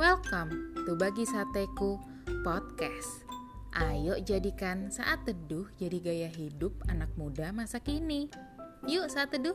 Berbagi Sateku Podcast. Ayo jadikan saat teduh jadi gaya hidup anak muda masa kini. Yuk saat teduh.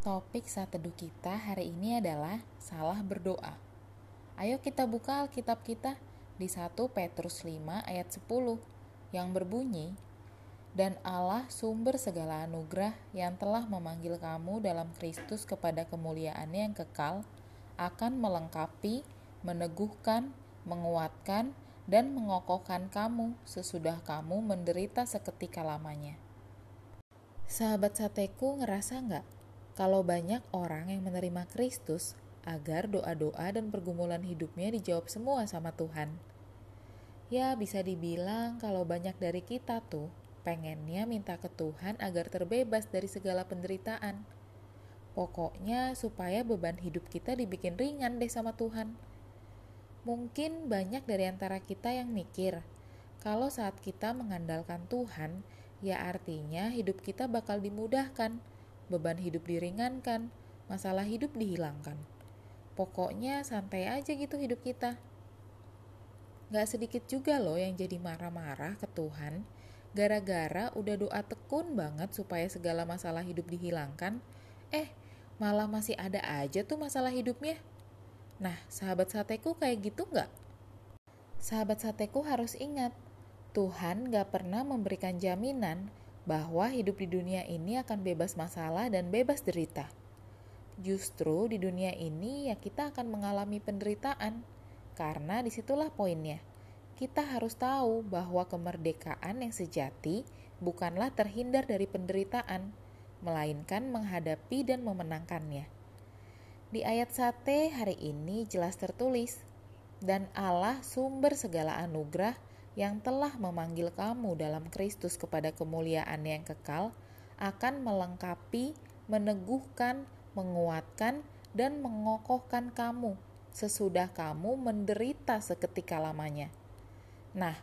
Topik saat teduh kita hari ini adalah salah berdoa. Ayo kita buka Alkitab kita di 1 Petrus 5 ayat 10 yang berbunyi, dan Allah sumber segala anugerah yang telah memanggil kamu dalam Kristus kepada kemuliaannya yang kekal akan melengkapi, meneguhkan, menguatkan, dan mengokohkan kamu sesudah kamu menderita seketika lamanya. Sahabat sateku ngerasa nggak kalau banyak orang yang menerima Kristus agar doa-doa dan pergumulan hidupnya dijawab semua sama Tuhan? Ya bisa dibilang kalau banyak dari kita tuh pengennya minta ke Tuhan agar terbebas dari segala penderitaan. Pokoknya supaya beban hidup kita dibikin ringan deh sama Tuhan. Mungkin banyak dari antara kita yang mikir, kalau saat kita mengandalkan Tuhan, ya artinya hidup kita bakal dimudahkan, beban hidup diringankan, masalah hidup dihilangkan. Pokoknya santai aja gitu hidup kita. Gak sedikit juga loh yang jadi marah-marah ke Tuhan gara-gara udah doa tekun banget supaya segala masalah hidup dihilangkan, eh malah masih ada aja tuh masalah hidupnya. Nah, sahabat sateku kayak gitu nggak? Sahabat sateku harus ingat, Tuhan gak pernah memberikan jaminan bahwa hidup di dunia ini akan bebas masalah dan bebas derita. Justru di dunia ini ya kita akan mengalami penderitaan, karena di situlah poinnya kita harus tahu bahwa kemerdekaan yang sejati bukanlah terhindar dari penderitaan, melainkan menghadapi dan memenangkannya. Di ayat sate hari ini jelas tertulis, dan Allah sumber segala anugerah yang telah memanggil kamu dalam Kristus kepada kemuliaan yang kekal, akan melengkapi, meneguhkan, menguatkan, dan mengokohkan kamu sesudah kamu menderita seketika lamanya. Nah,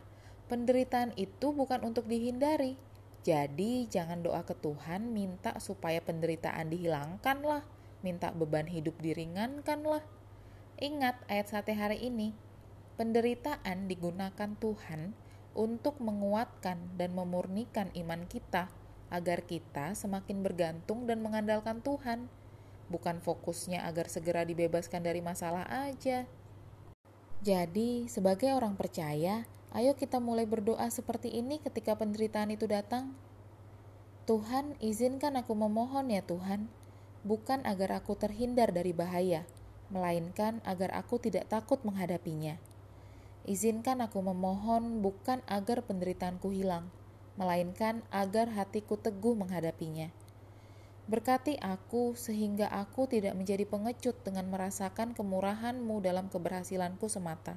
penderitaan itu bukan untuk dihindari. Jadi, jangan doa ke Tuhan minta supaya penderitaan dihilangkan lah, minta beban hidup diringankan lah. Ingat ayat sate hari ini, penderitaan digunakan Tuhan untuk menguatkan dan memurnikan iman kita agar kita semakin bergantung dan mengandalkan Tuhan. Bukan fokusnya agar segera dibebaskan dari masalah aja. Jadi, sebagai orang percaya, Ayo kita mulai berdoa seperti ini ketika penderitaan itu datang. Tuhan, izinkan aku memohon ya Tuhan, bukan agar aku terhindar dari bahaya, melainkan agar aku tidak takut menghadapinya. Izinkan aku memohon bukan agar penderitaanku hilang, melainkan agar hatiku teguh menghadapinya. Berkati aku sehingga aku tidak menjadi pengecut dengan merasakan kemurahan-Mu dalam keberhasilanku semata,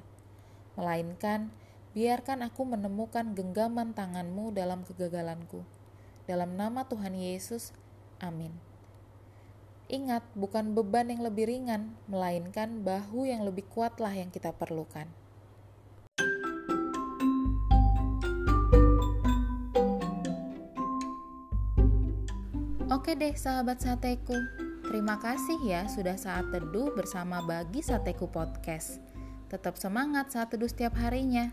melainkan Biarkan aku menemukan genggaman tanganmu dalam kegagalanku. Dalam nama Tuhan Yesus, amin. Ingat, bukan beban yang lebih ringan, melainkan bahu yang lebih kuatlah yang kita perlukan. Oke deh sahabat sateku, terima kasih ya sudah saat teduh bersama Bagi Sateku Podcast. Tetap semangat saat teduh setiap harinya.